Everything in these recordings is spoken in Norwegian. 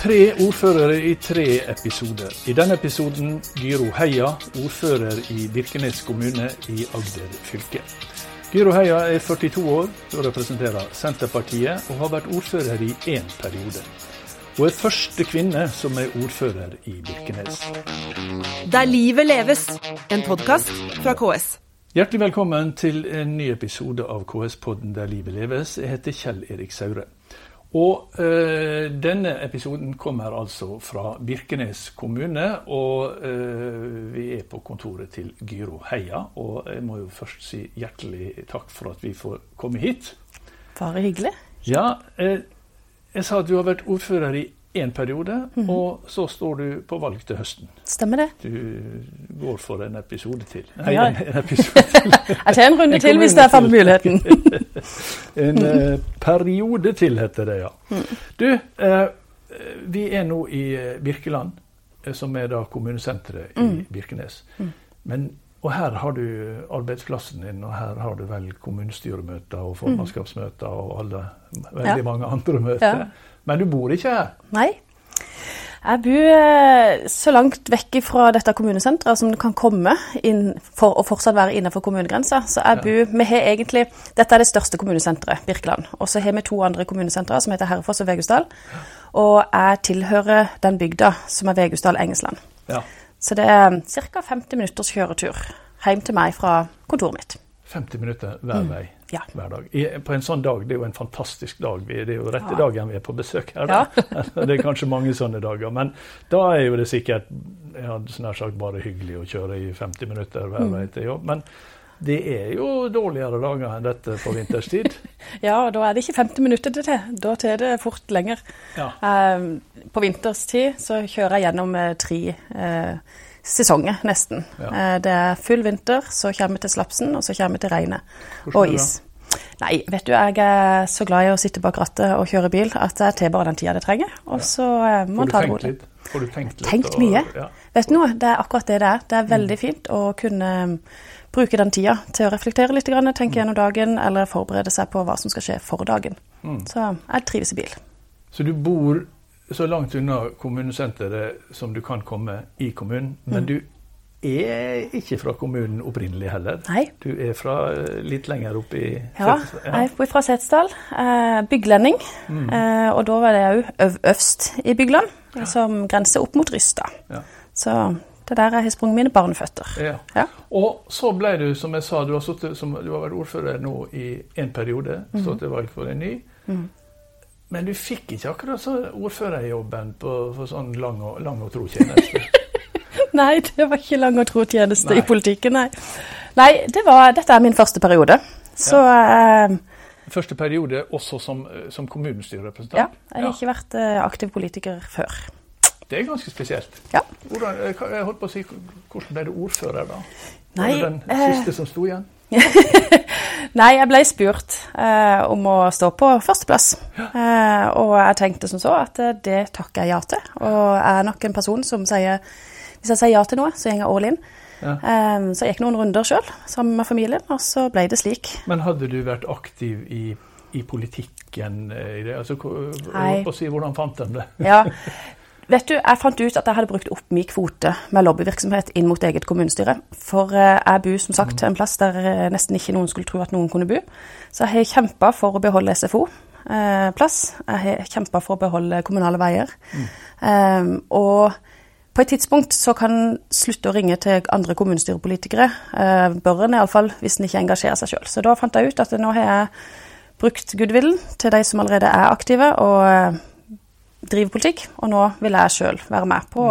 Tre ordførere i tre episoder. I denne episoden Gyro Heia, ordfører i Birkenes kommune i Agder fylke. Gyro Heia er 42 år og representerer Senterpartiet, og har vært ordfører i én periode. Hun er første kvinne som er ordfører i Birkenes. Der livet leves, en podkast fra KS. Hjertelig velkommen til en ny episode av KS-podden Der livet leves. Jeg heter Kjell Erik Saure. Og øh, denne episoden kommer altså fra Birkenes kommune. Og øh, vi er på kontoret til Gyro Heia. Og jeg må jo først si hjertelig takk for at vi får komme hit. Bare hyggelig. Ja, øh, jeg sa at du har vært ordfører i én periode, mm -hmm. og så står du på valg til høsten. Stemmer det. Du går for en episode til. Nei, Ja. en, en episode til. Jeg tar en runde En til hvis det er for muligheten. en eh, periode til, heter det, ja. Du, eh, vi er nå i eh, Birkeland, eh, som er da kommunesenteret i Birkenes. Men, og her har du arbeidsplassen din, og her har du vel kommunestyremøter og formannskapsmøter og alle, veldig Ja. mange andre møter. Ja. Men du bor ikke her. Nei. Jeg bor eh, så langt vekk fra dette kommunesenteret som det kan komme inn for å fortsatt være innenfor kommunegrensa. Så jeg bor, vi har egentlig, Dette er det største kommunesenteret, Birkeland. Og så har vi to andre kommunesentre som heter Herrefoss og Vegusdal. Og jeg tilhører den bygda som er Vegusdal-Engesland. Ja. Så det er ca. 50 minutters kjøretur hjem til meg fra kontoret mitt. 50 minutter hver vei Ja. hver dag. I, på en sånn dag, det er jo en fantastisk dag. Vi, det er jo rette Ja. dagen vi er på besøk her. Da. det er kanskje mange sånne dager. Men da er jo det sikkert ja, nær sagt bare hyggelig å kjøre i 50 minutter hver Mm. vei til jobb. Men det er jo dårligere dager enn dette på vinterstid. Ja, og da er det ikke 50 minutter til. Da tar det fort lenger. Ja. Eh, på vinterstid så kjører jeg gjennom eh, tre eh, sesonger, nesten. Ja. Eh, det er full vinter, så kommer vi til slapsen, og så kommer vi til regnet Hvordan og is. Nei, vet du, jeg er så glad i å sitte bak rattet og kjøre bil at jeg tar bare den tida det trenger. Og så eh, må en ta det rolig. Får du tenkt litt? Tenkt og- mye. Ja. Vet du noe, det er akkurat det det er. Det er Mm. veldig fint å kunne um, bruke den tida til å reflektere litt, tenke gjennom dagen, eller forberede seg på hva som skal skje for dagen. Mm. Så jeg trives i bil. Så du bor så langt unna kommunesenteret som du kan komme i kommunen. Men Mm. du er ikke fra kommunen opprinnelig heller. Nei. Du er fra eh, litt lenger opp i Ja, jeg bor fra Setesdal. Eh, bygglending. Mm. Eh, og da var det òg øv øvst i Bygland, som grenser opp mot Rysta. Ja. Så det er der jeg har sprunget mine barneføtter. Ja. Ja. Og så ble du, som jeg sa, du har, suttet, som, du har vært ordfører nå i en periode. så det var valg for en ny. Men du fikk ikke akkurat så ordførerjobben på, for sånn lang og, lang og tro tjeneste. Nei, det var ikke lang og tro tjeneste Nei. i politikken, nei. Nei, det var, dette er min første periode. Så eh, Første periode også som, som ja, jeg har ikke vært eh, aktiv politiker før. Det er ganske spesielt. Ja. Hvordan, eh, jeg holdt på å si, Hvordan ble du ordfører, da? Nei, var du den eh, siste som sto igjen? Nei, jeg ble spurt eh, om å stå på førsteplass. Eh, og jeg tenkte som så at eh, det takker jeg ja til. Og jeg er nok en person som sier Hvis jeg sier ja til noe, så går jeg all in. Ja. Eh, så jeg gikk noen runder sjøl sammen med familien, og så ble det slik. Men hadde du vært aktiv i, i politikken eh, i det? Altså, si, hvordan fant de det? Ja. Vet du, Jeg fant ut at jeg hadde brukt opp min kvote med lobbyvirksomhet inn mot eget kommunestyre. For eh, jeg bor som sagt en plass der eh, nesten ikke noen skulle tro at noen kunne bo. Så jeg har kjempa for å beholde SFO-plass. jeg har kjempa for å beholde kommunale veier. Eh, og på et tidspunkt så kan en slutte å ringe til andre kommunestyrepolitikere. Eh, bør en iallfall, hvis en ikke engasjerer seg sjøl. Så da fant jeg ut at nå har jeg brukt goodwillen til de som allerede er aktive. og eh, driver politikk, og nå vil jeg sjøl være med på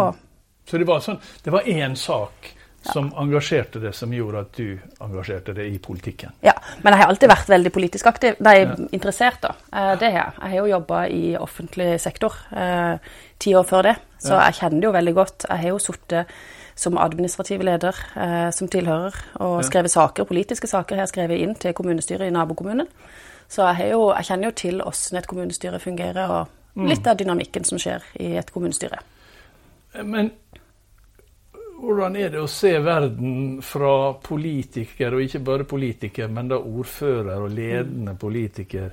Så det var sånn, det var én sak som engasjerte deg, som gjorde at du engasjerte deg i politikken. Ja, men jeg har alltid vært veldig politisk aktiv. Nei, Ja. interessert, da. Eh, Det har jeg. Jeg har jo jobba i offentlig sektor eh, ti år før det, så Ja. jeg kjenner det jo veldig godt. Jeg har jo sittet som administrativ leder eh, som tilhører, og Ja. skrevet saker, politiske saker har jeg skrevet inn til kommunestyret i nabokommunen. Så jeg, har jo, jeg kjenner jo til hvordan et kommunestyre fungerer, og litt av dynamikken som skjer i et kommunestyre. Men hvordan er det å se verden fra politiker, og ikke bare politiker, men da ordfører og ledende politiker,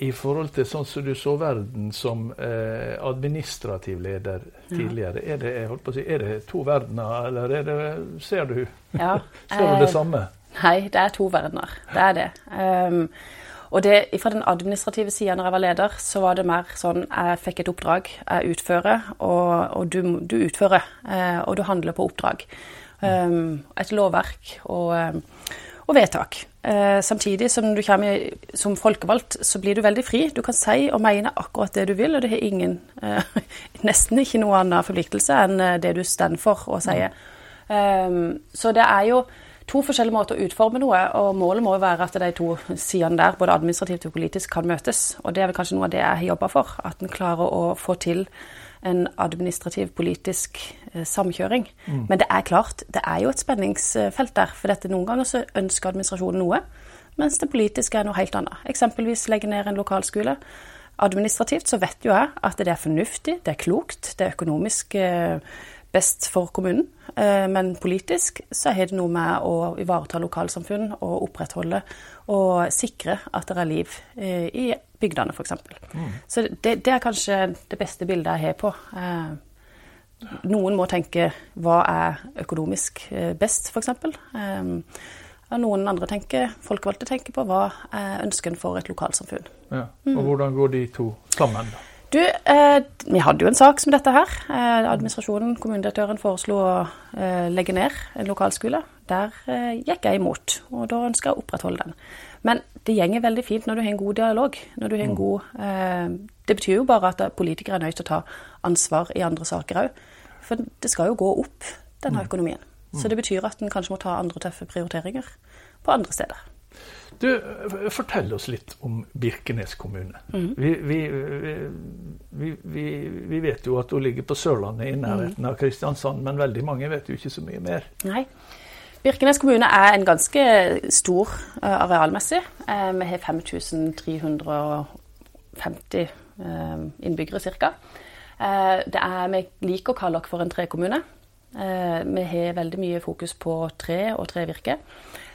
i forhold til sånn som du så verden som eh, administrativ leder tidligere? Ja. Er, det, si, er det to verdener, eller er det, ser du, ja, ser du det eh, samme? Nei, det er to verdener. Det er det. Um, og det, fra den administrative sida når jeg var leder, så var det mer sånn jeg fikk et oppdrag, jeg utfører, og, og du, du, utfører. Eh, og du handler på oppdrag. Um, et lovverk og, um, og vedtak. Eh, samtidig som du kommer som folkevalgt, så blir du veldig fri. Du kan si og mene akkurat det du vil, og det har ingen, eh, nesten ikke noe annen forpliktelse enn eh, det du står for og sier. Um, så det er jo to forskjellige måter å utforme noe, og målet må jo være at de to sidene der, både administrativt og politisk, kan møtes. Og det er vel kanskje noe av det jeg har jobba for, at en klarer å få til en administrativ, politisk eh, samkjøring. Mm. Men det er klart, det er jo et spenningsfelt der. For dette noen ganger så ønsker administrasjonen noe, mens det politiske er noe helt annet. Eksempelvis legge ned en lokalskole. Administrativt så vet jo jeg at det er fornuftig, det er klokt, det er økonomisk eh, best for kommunen. Eh, men politisk så har det noe med å ivareta lokalsamfunn og opprettholde og sikre at det er liv eh, i bygdene, f.eks. Mm. Så det, det, er kanskje det beste bildet jeg har på. Eh, noen må tenke hva er økonomisk best, f.eks. Noen andre tenker, folkevalgte tenker på hva er ønsken for et lokalsamfunn. Ja. Og mm. hvordan går de to sammen, da? Du, eh, vi hadde jo en sak som dette her. Eh, administrasjonen, kommunedirektøren, foreslo å eh, legge ned en lokalskole. Der eh, gikk jeg imot, og da ønsker jeg å opprettholde den. Men det gjenger veldig fint når du har en god dialog. Når du har en mm. god eh, Det betyr jo bare at politikere er nødt til å ta ansvar i andre saker òg. For det skal jo gå opp, denne mm. økonomien. Så det betyr at en kanskje må ta andre tøffe prioriteringer på andre steder. Du, Fortell oss litt om Birkenes kommune. Mm. Vi, vi, vi, vi, vet jo at hun ligger på Sørlandet i nærheten av Kristiansand, men veldig mange vet jo ikke så mye mer. Nei. Birkenes kommune er en ganske stor uh, arealmessig. Uh, vi har 5350 uh, innbyggere ca. vi liker å kalle oss for en trekommune. vi har veldig mye fokus på tre og trevirke.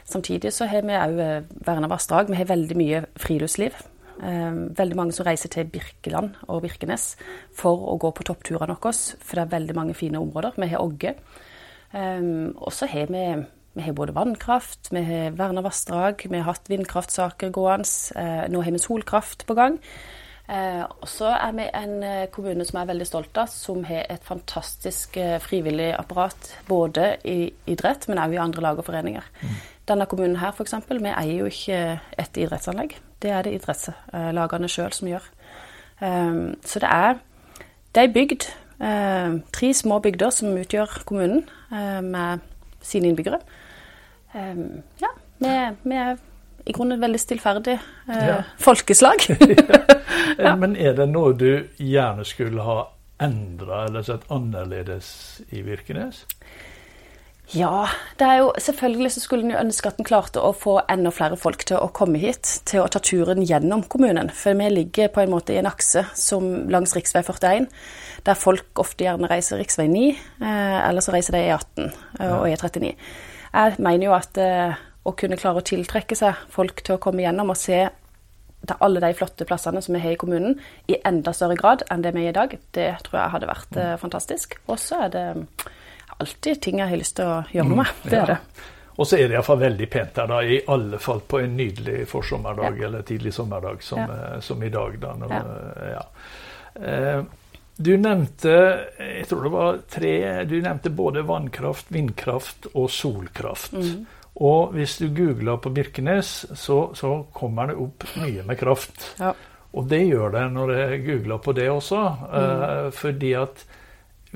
Samtidig så har vi òg eh, verna vassdrag. Vi har veldig mye friluftsliv. Eh, veldig mange som reiser til Birkeland og Birkenes for å gå på toppturene våre. For det er veldig mange fine områder. Vi har Ågge. Eh, og så har vi, vi har både vannkraft, vi har verna vassdrag, vi har hatt vindkraftsaker gående. Nå har vi solkraft på gang. Eh, og så er vi en kommune som er veldig stolt av, som har et fantastisk eh, frivillig apparat. Både i idrett, men òg i andre lag og foreninger. Mm. Denne kommunen her f.eks. Vi eier jo ikke et idrettsanlegg. Det er det idrettslagene sjøl som gjør. Um, så det er, det er bygd. Uh, tre små bygder som utgjør kommunen, uh, med sine innbyggere. Um, ja, vi, er i grunnen veldig stillferdig ja. folkeslag. ja. Men er det noe du gjerne skulle ha endra eller sett annerledes i Virkenes? Ja, det er jo, selvfølgelig så skulle en jo ønske at en klarte å få enda flere folk til å komme hit, til å ta turen gjennom kommunen. For vi ligger på en måte i en akse som langs rv. 41, der folk ofte gjerne reiser rv. 9, eh, eller så reiser de E18 eh, og E39. Jeg mener jo at eh, å kunne klare å tiltrekke seg folk til å komme gjennom og se alle de flotte plassene som vi har i kommunen, i enda større grad enn det vi er i dag, det tror jeg hadde vært eh, fantastisk. Og så er det alltid ting jeg har lyst til å gjøre noe med. Mm, det er det. Og så er det iallfall veldig pent her, da, i alle fall på en nydelig forsommerdag ja. eller tidlig sommerdag som, ja. Eh, som i dag. Da, når, ja. Ja. du nevnte jeg tror det var tre, du nevnte både vannkraft, vindkraft og solkraft. Mm. Og hvis du googler på Birkenes, så, så, kommer det opp mye med kraft. Ja. Og det gjør det når jeg googler på det også, mm. fordi at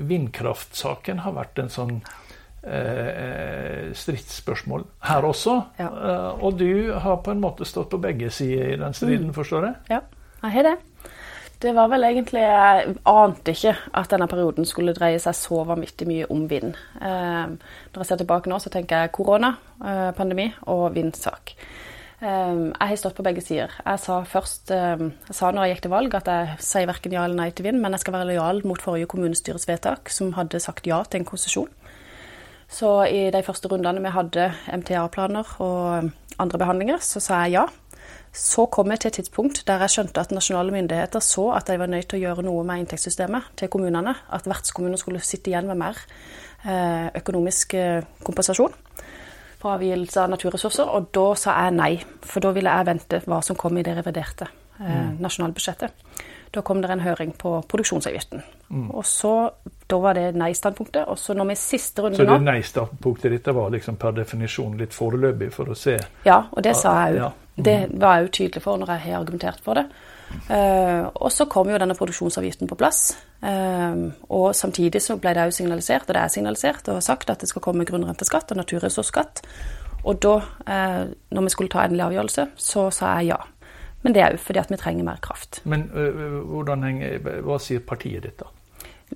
vindkraftsaken har vært en sånn eh, stridsspørsmål her også. Ja. Eh, og du har på en måte stått på begge sider i den striden, mm. forstår jeg? Ja, jeg har det. Det var vel egentlig Jeg ante ikke at denne perioden skulle dreie seg så vanvittig mye om vind. Eh, når jeg ser tilbake nå, så tenker jeg korona, eh, pandemi og vindsak. Ehm, jeg har stått på begge sider. Jeg sa først ehm, jeg sa når jeg gikk til valg at jeg sier verken ja eller nei til vind, men jeg skal være lojal mot forrige kommunestyres vedtak, som hadde sagt ja til en konsesjon. Så i de første rundene vi hadde MTA-planer og andre behandlinger, så sa jeg ja. Så kom jeg til et tidspunkt der jeg skjønte at nasjonale myndigheter så at de var nødt til å gjøre noe med inntektssystemet til kommunene. At vertskommuner skulle sitte igjen med mer eh, økonomisk eh, kompensasjon for avgivelse av naturressurser. Og da sa jeg nei, for da ville jeg vente hva som kom i det reviderte eh, nasjonalbudsjettet. Da kom det en høring på produksjonsavgiften. Mm. Og så, Da var det nei-standpunktet. Og så når vi siste runde nå Så det nei-standpunktet ditt var liksom per definisjon litt foreløpig for å se Ja, og det sa jeg òg. Ja. Det var jeg jo tydelig for når jeg har argumentert for det. Uh, og så kom jo denne produksjonsavgiften på plass. Uh, og samtidig så ble det jo signalisert, og det er signalisert og sagt at det skal komme grunnrenteskatt og naturressursskatt. Og da, uh, når vi skulle ta endelig avgjørelse, så sa jeg ja. Men det er òg fordi at vi trenger mer kraft. Men hvordan henger, hva sier partiet ditt, da?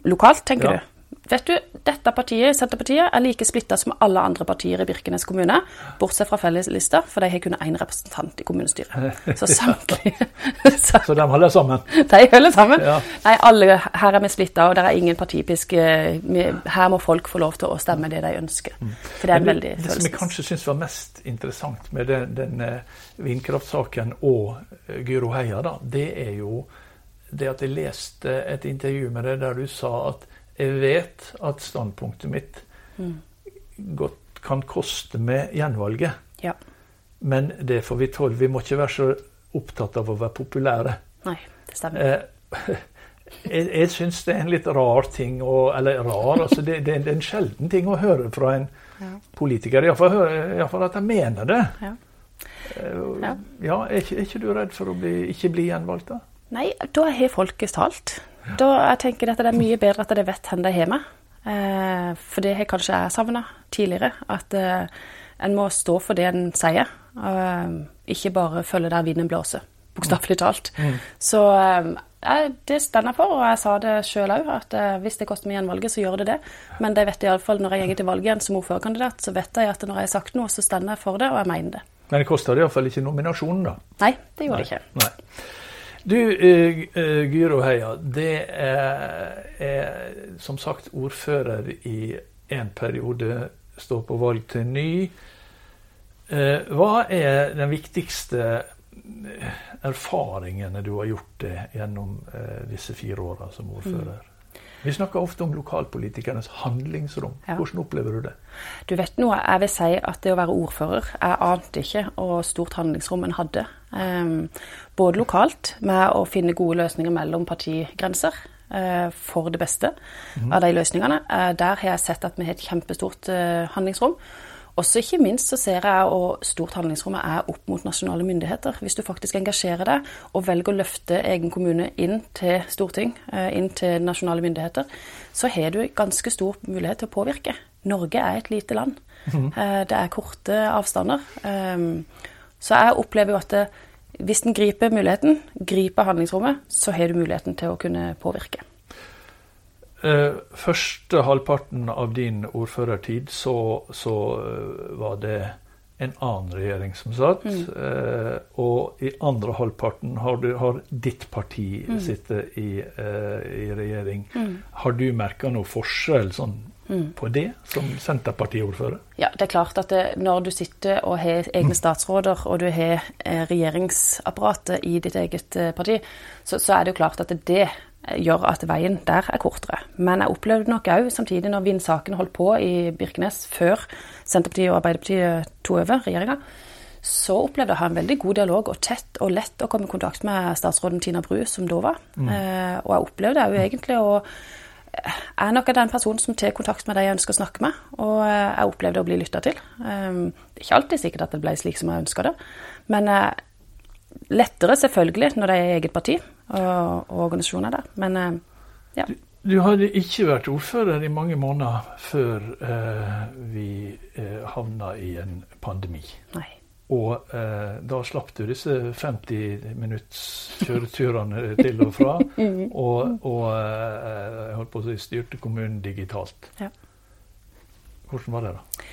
Lokalt, tenker ja. du? Vet du, dette partiet, Senterpartiet, er like splitta som alle andre partier i Birkenes kommune, bortsett fra felleslista, for de har kun én representant i kommunestyret. Så samtlige så, så, de holder sammen? De holder sammen. Ja. Nei, alle her er vi splitta, og det er ingen partipisk. Eh, her må folk få lov til å stemme det de ønsker. Mm. For det er det, veldig Det som jeg kanskje syns var mest interessant med den, den eh, vindkraftsaken og eh, Gyro Heia, da, det er jo det at jeg leste et intervju med deg der du sa at jeg vet at standpunktet mitt mm. godt kan koste med gjenvalget. Ja. Men det får vi tåle. Vi må ikke være så opptatt av å være populære. Nei, det stemmer. Eh, jeg jeg syns det er en litt rar ting å Eller rar, altså det, det, er en sjelden ting å høre fra en ja. politiker. Iallfall at jeg mener det. Ja. Eh, ja. ja er, ikke, er, ikke, du redd for å bli, ikke bli gjenvalgt, da? Nei, da har folket talt. Da jeg tenker jeg at det er mye bedre at de vet hvor de har meg. Eh, for det har kanskje jeg savna tidligere. At eh, en må stå for det en sier. og, ikke bare følge der vinden blåser, bokstavelig talt. Mm. Så eh, det står jeg for, og jeg sa det sjøl òg, at eh, hvis det koster meg gjenvalget, så gjør det det. Men de vet iallfall når jeg går til valg igjen som ordførerkandidat, så vet jeg at når jeg har sagt noe, så står jeg for det, og jeg mener det. Men det koster iallfall ikke nominasjonen, da? Nei, det gjorde det ikke. Nei. Du, uh, Gyro Heia. Det er, er, som sagt ordfører i en periode, står på valg til ny. Uh, hva er den viktigste erfaringene du har gjort det gjennom uh, disse fire åra som ordfører? Mm. Vi snakker ofte om lokalpolitikernes handlingsrom. Ja. Hvordan opplever du det? Du vet noe, Jeg vil si at det å være ordfører Jeg ante ikke hvor stort handlingsrom en hadde. Um, både lokalt, med å finne gode løsninger mellom partigrenser uh, for det beste mm. av de løsningene. Uh, der har jeg sett at vi har et kjempestort uh, handlingsrom. Også ikke minst så ser jeg hvor stort handlingsrommet er opp mot nasjonale myndigheter. Hvis du faktisk engasjerer deg og velger å løfte egen kommune inn til storting, eh, inn til nasjonale myndigheter, så har du ganske stor mulighet til å påvirke. Norge er et lite land. Mm. Det er korte avstander. Ehm, så jeg opplever jo at hvis en griper muligheten, griper handlingsrommet, så har du muligheten til å kunne påvirke. Eh, første halvparten av din ordførertid så, så eh, var det en annen regjering som satt. Mm. Eh, og i andre halvparten har, du, har ditt parti mm. sittet i, eh, i regjering. Mm. Har du merka noe forskjell sånn, mm. på det som Senterpartiordfører? Ja, det er klart at det, når du sitter og har egne statsråder, og du har eh, regjeringsapparatet i ditt eget parti, så, så, er det jo klart at det, det gjør at veien der er kortere. Men jeg opplevde nok òg, samtidig når vindsaken holdt på i Birkenes før Senterpartiet og Arbeiderpartiet tok over regjeringa, så opplevde jeg å ha en veldig god dialog og tett og lett å komme i kontakt med statsråden Tina Bru, som da var. Mm. Eh, og jeg opplevde òg egentlig å jeg er nok den personen som tar kontakt med de jeg ønsker å snakke med, og jeg opplevde å bli lytta til. Um, ikke alltid sikkert at det ble slik som jeg ønska det, men uh, lettere selvfølgelig når det er eget parti og, og organisasjoner der. Men eh, ja. Du, du, hadde ikke vært ordfører i mange måneder før eh, vi eh, havna i en pandemi. Nei. Og eh, da slapp du disse 50 minutts kjøreturene til og fra. og, og eh, holdt på å si styrte kommunen digitalt. Ja. Hvordan var det, da?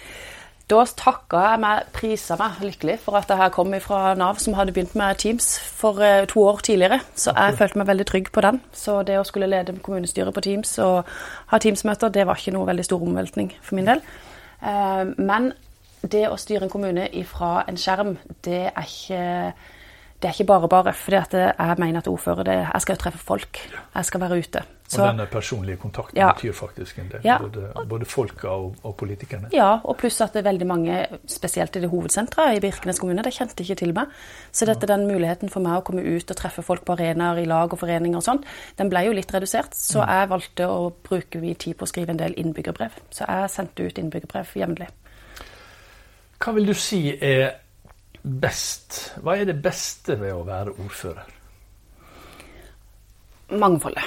Da takka jeg meg, prisa meg lykkelig for at jeg her kom fra Nav, som hadde begynt med Teams for uh, to år tidligere. Så jeg følte meg veldig trygg på den. Så det å skulle lede kommunestyret på Teams og ha Teams-møter, det var ikke noe veldig stor omveltning for min del. Uh, men det å styre en kommune ifra en skjerm, det er ikke det er ikke bare bare. for jeg mener at ordfører det, Jeg skal jo treffe folk. Jeg skal være ute. Så, og denne personlige kontakten ja. betyr faktisk en del. Ja. Både, både folka og, og, politikerne. Ja, og pluss at det er veldig mange, spesielt i det hovedsenteret i Birkenes kommune, det kjente ikke til meg. Så dette, den muligheten for meg å komme ut og treffe folk på arenaer i lag og foreninger og sånn, den ble jo litt redusert. Så mm. jeg valgte å bruke mye tid på å skrive en del innbyggerbrev. Så jeg sendte ut innbyggerbrev jevnlig. Hva vil du si er best? Hva er det beste ved å være ordfører? Mangfoldet.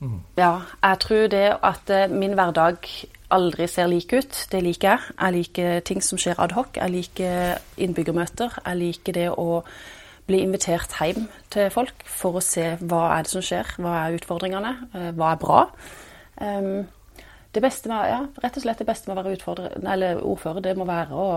Mm. Ja, jeg tror det at eh, min hverdag aldri ser lik ut. Det liker jeg. Jeg liker ting som skjer adhoc. Jeg liker innbyggermøter. Jeg liker det å bli invitert hjem til folk for å se hva er det som skjer, hva er utfordringene, eh, hva er bra. Um, det beste med, ja, rett og slett det beste med å være ordfører, det må være å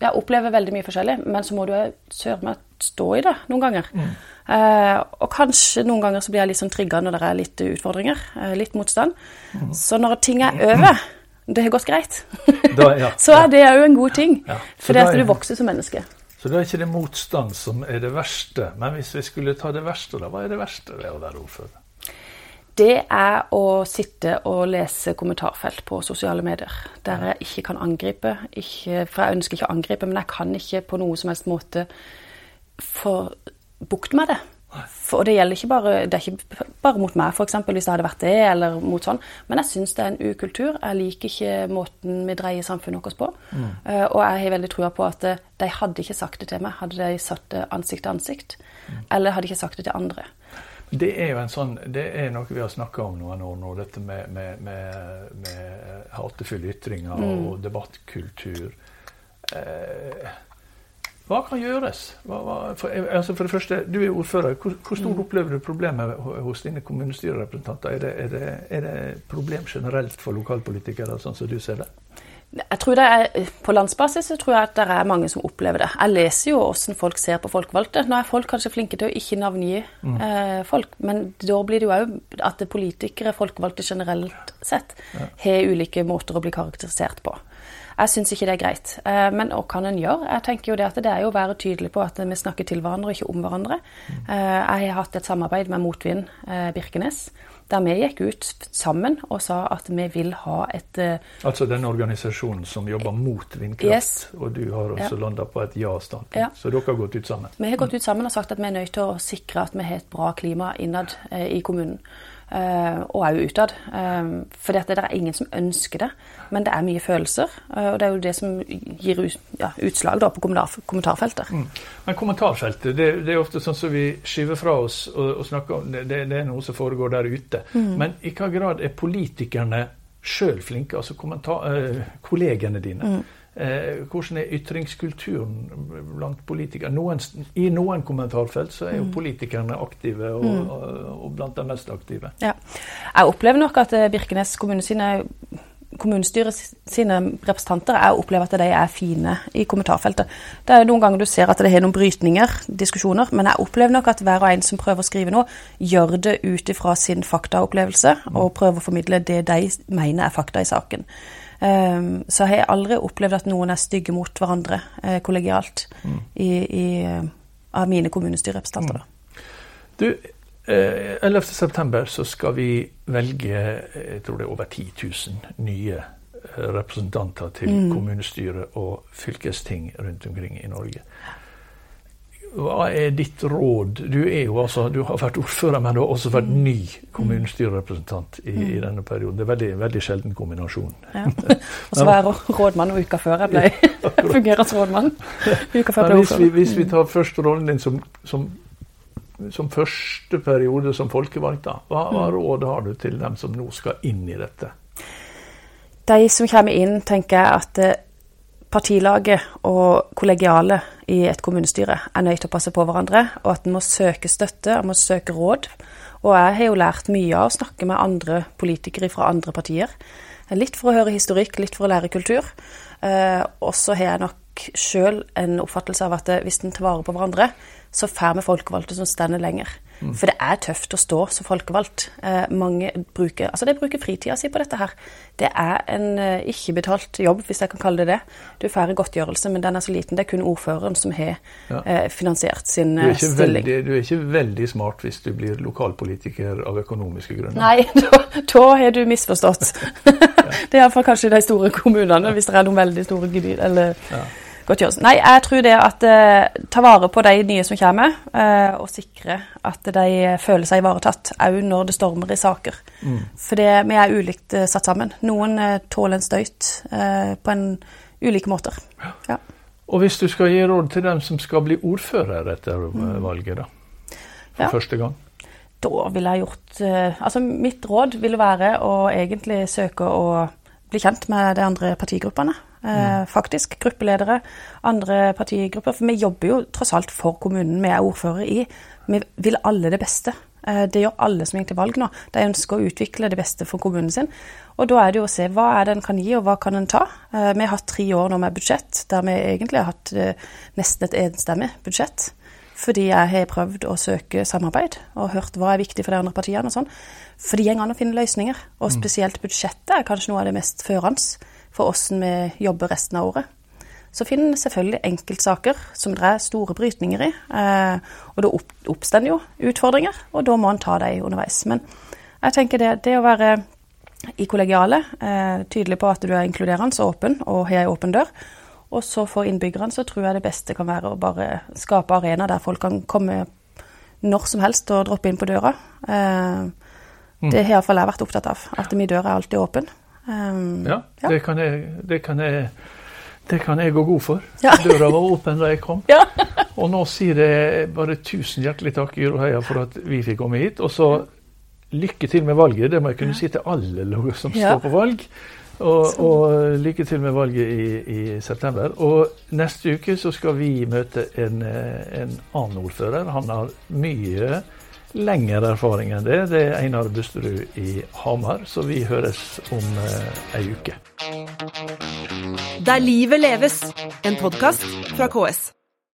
ja, opplever veldig mye forskjellig, men så må du søren meg stå i det noen ganger. Mm. Eh, og kanskje noen ganger så blir jeg litt sånn trigga når det er litt utfordringer, eh, litt motstand. Mm. Så når ting er over, det har gått greit, da, ja, så er det òg en god ting. Ja, for det er at du vokser som menneske. Så da er ikke det motstand som er det verste. Men hvis vi skulle ta det verste, da, hva er det verste ved å være ordfører? Det er å sitte og lese kommentarfelt på sosiale medier. Der jeg ikke kan angripe. Ikke, for jeg ønsker ikke å angripe, men jeg kan ikke på noe som helst måte få bukt med det. For det gjelder ikke bare, det er ikke bare mot meg, f.eks. hvis det hadde vært det, eller mot sånn. Men jeg syns det er en ukultur. Jeg liker ikke måten vi dreier samfunnet vårt på. Mm. Uh, og jeg har veldig trua på at eh, de hadde ikke sagt det til meg, hadde de satt det ansikt til ansikt. Mm. Eller hadde ikke sagt det til andre. Det er jo en sånn, det er noe vi har snakka om noen år nå, dette med, med, med, med hatefulle ytringer mm. og debattkultur. Eh, hva kan gjøres? Hva, hva, for, altså for, det første, Du er ordfører. Hvor, hvor stort mm. opplever du problemet hos dine kommunestyrerepresentanter? Er det, er, det, er det problem generelt for lokalpolitikere, sånn som du ser det? Jeg tror det er, På landsbasis så tror jeg at det er mange som opplever det. Jeg leser jo hvordan folk ser på folkevalgte. Nå er folk kanskje flinke til å ikke navngi mm. eh, folk, men da blir det jo òg at politikere, folkevalgte generelt sett, ja. har ulike måter å bli karakterisert på. Jeg syns ikke det er greit. Eh, men hva kan en gjøre? Jeg tenker jo Det at det er jo å være tydelig på at vi snakker til hverandre og ikke om hverandre. Mm. Eh, jeg har hatt et samarbeid med Motvind eh, Birkenes der vi gikk ut sammen og sa at vi vil ha et uh, Altså den organisasjonen som jobber mot vindkraft, yes. og du har også ja. landa på et ja-standpunkt. Ja. Så dere har gått ut sammen? Vi har gått ut sammen og sagt at vi er nødt til å sikre at vi har et bra klima innad uh, i kommunen. Uh, og òg utad. Uh, for det er ingen som ønsker det, men det er mye følelser. Uh, og det er jo det som gir ja, utslag på kommentarfeltet. Mm. Men kommentarfeltet, det, det, er ofte sånn som vi skyver fra oss og, og snakker om det, det, er noe som foregår der ute. Mm. Men i hva grad er politikerne sjøl flinke, altså kollegene dine? Mm. Eh, hvordan er ytringskulturen blant politikere? Noen, I noen kommentarfelt så er jo mm. politikerne aktive, og, mm. og, og blant de mest aktive. Ja. Jeg opplever nok at eh, Birkenes kommune sine kommunestyret sine representanter jeg opplever at de er fine i kommentarfeltet. Det er Noen ganger du ser at det har noen brytninger, diskusjoner, men jeg opplever nok at hver og en som prøver å skrive noe, gjør det ut ifra sin faktaopplevelse og prøver å formidle det de mener er fakta i saken. Um, så har jeg aldri opplevd at noen er stygge mot hverandre eh, kollegialt mm. i, i, eh, av mine kommunestyrerepresentanter. Mm. Du, eh, 11.9 så skal vi velge jeg tror det er over 10 000 nye representanter til mm. kommunestyre og fylkesting rundt omkring i Norge. Hva er ditt råd? Du, altså, du har vært ordfører, men du har også vært ny kommunestyrerepresentant i, i denne perioden. Det er veldig, veldig sjelden kombinasjon. Ja. Og så var jeg rådmann uka før jeg ble fungerende rådmann. Uka før jeg ble hvis vi, hvis vi tar først rollen din som, som, som første periode som folkevalgt, da. Hva, hva mm. råd har du til dem som nå skal inn i dette? De som kommer inn, tenker jeg at eh, partilaget og kollegiale i et kommunestyre er nødt til å passe på hverandre, og at en må søke støtte, en må søke råd. Og jeg har jo lært mye av å snakke med andre politikere fra andre partier. Litt for å høre historikk, litt for å lære kultur. Eh, og så har jeg nok sjøl en oppfattelse av at hvis en tar vare på hverandre, så får vi folkevalgte som stender lenger. Mm. For det er tøft å stå som folkevalgt. Eh, mange bruker, altså de bruker fritida si på dette her. Det er en eh, ikke-betalt jobb, hvis jeg kan kalle det det. Du får godtgjørelse, men den er så liten. Det er kun ordføreren som har ja. eh, finansiert sin du stilling. Veldig, du er ikke veldig smart hvis du blir lokalpolitiker av økonomiske grunner. Nei, da, har du misforstått. det er iallfall kanskje de store kommunene, hvis det er noen veldig store gebyr. eller... Ja godtgjørelse. Nei, jeg tror det at eh, ta vare på de nye som kommer, eh, og sikre at de føler seg ivaretatt òg når det stormer i saker. Mm. For vi er ulikt eh, satt sammen. Noen tåler en støyt på en ulike måter. Ja. Og hvis du skal gi råd til dem som skal bli ordfører etter mm. valget, da? For ja. første gang? Da ville jeg gjort Altså, mitt råd ville være å egentlig søke å bli kjent med de andre partigruppene eh, faktisk. Gruppeledere, andre partigrupper. For vi jobber jo tross alt for kommunen vi er ordfører i. Vi vil alle det beste. Eh, det gjør alle som gikk til valg nå. De ønsker å utvikle det beste for kommunen sin. Og da er det jo å se hva er det en kan gi, og hva kan en ta. Eh, vi har hatt tre år nå med budsjett der vi egentlig har hatt nesten et enstemmig budsjett. Fordi jeg har prøvd å søke samarbeid og hørt hva er viktig for de andre partiene. og sånn. For det går an å finne løsninger. Og mm. spesielt budsjettet er kanskje noe av det mest førende for åssen vi jobber resten av året. Så finn selvfølgelig enkeltsaker som det er store brytninger i. Eh, og det oppstår jo utfordringer, og da må en ta dem underveis. Men jeg tenker det, det å være i kollegialet, eh, tydelig på at du er inkluderende og åpen, og har ei åpen dør. Og så for innbyggerne så tror jeg det beste kan være å bare skape arena der folk kan komme når som helst og droppe inn på døra. Eh, mm. det har iallfall jeg vært opptatt av. At min dør er alltid åpen. Um, ja. Det, kan jeg, det, kan jeg, det, kan jeg, gå god for. Døra var åpen da jeg kom. Ja. og nå sier jeg bare tusen hjertelig takk Gyro for at vi fikk komme hit. Og så lykke til med valget. Det må jeg kunne si til alle som står på valg. Og, og, lykke til med valget i, i, september. Og neste uke så skal vi møte en, en annen ordfører. Han har mye lengre erfaring enn det. Det er Einar Busterud i Hamar, så vi høres om eh, ei uke. Der livet leves, en podkast fra KS.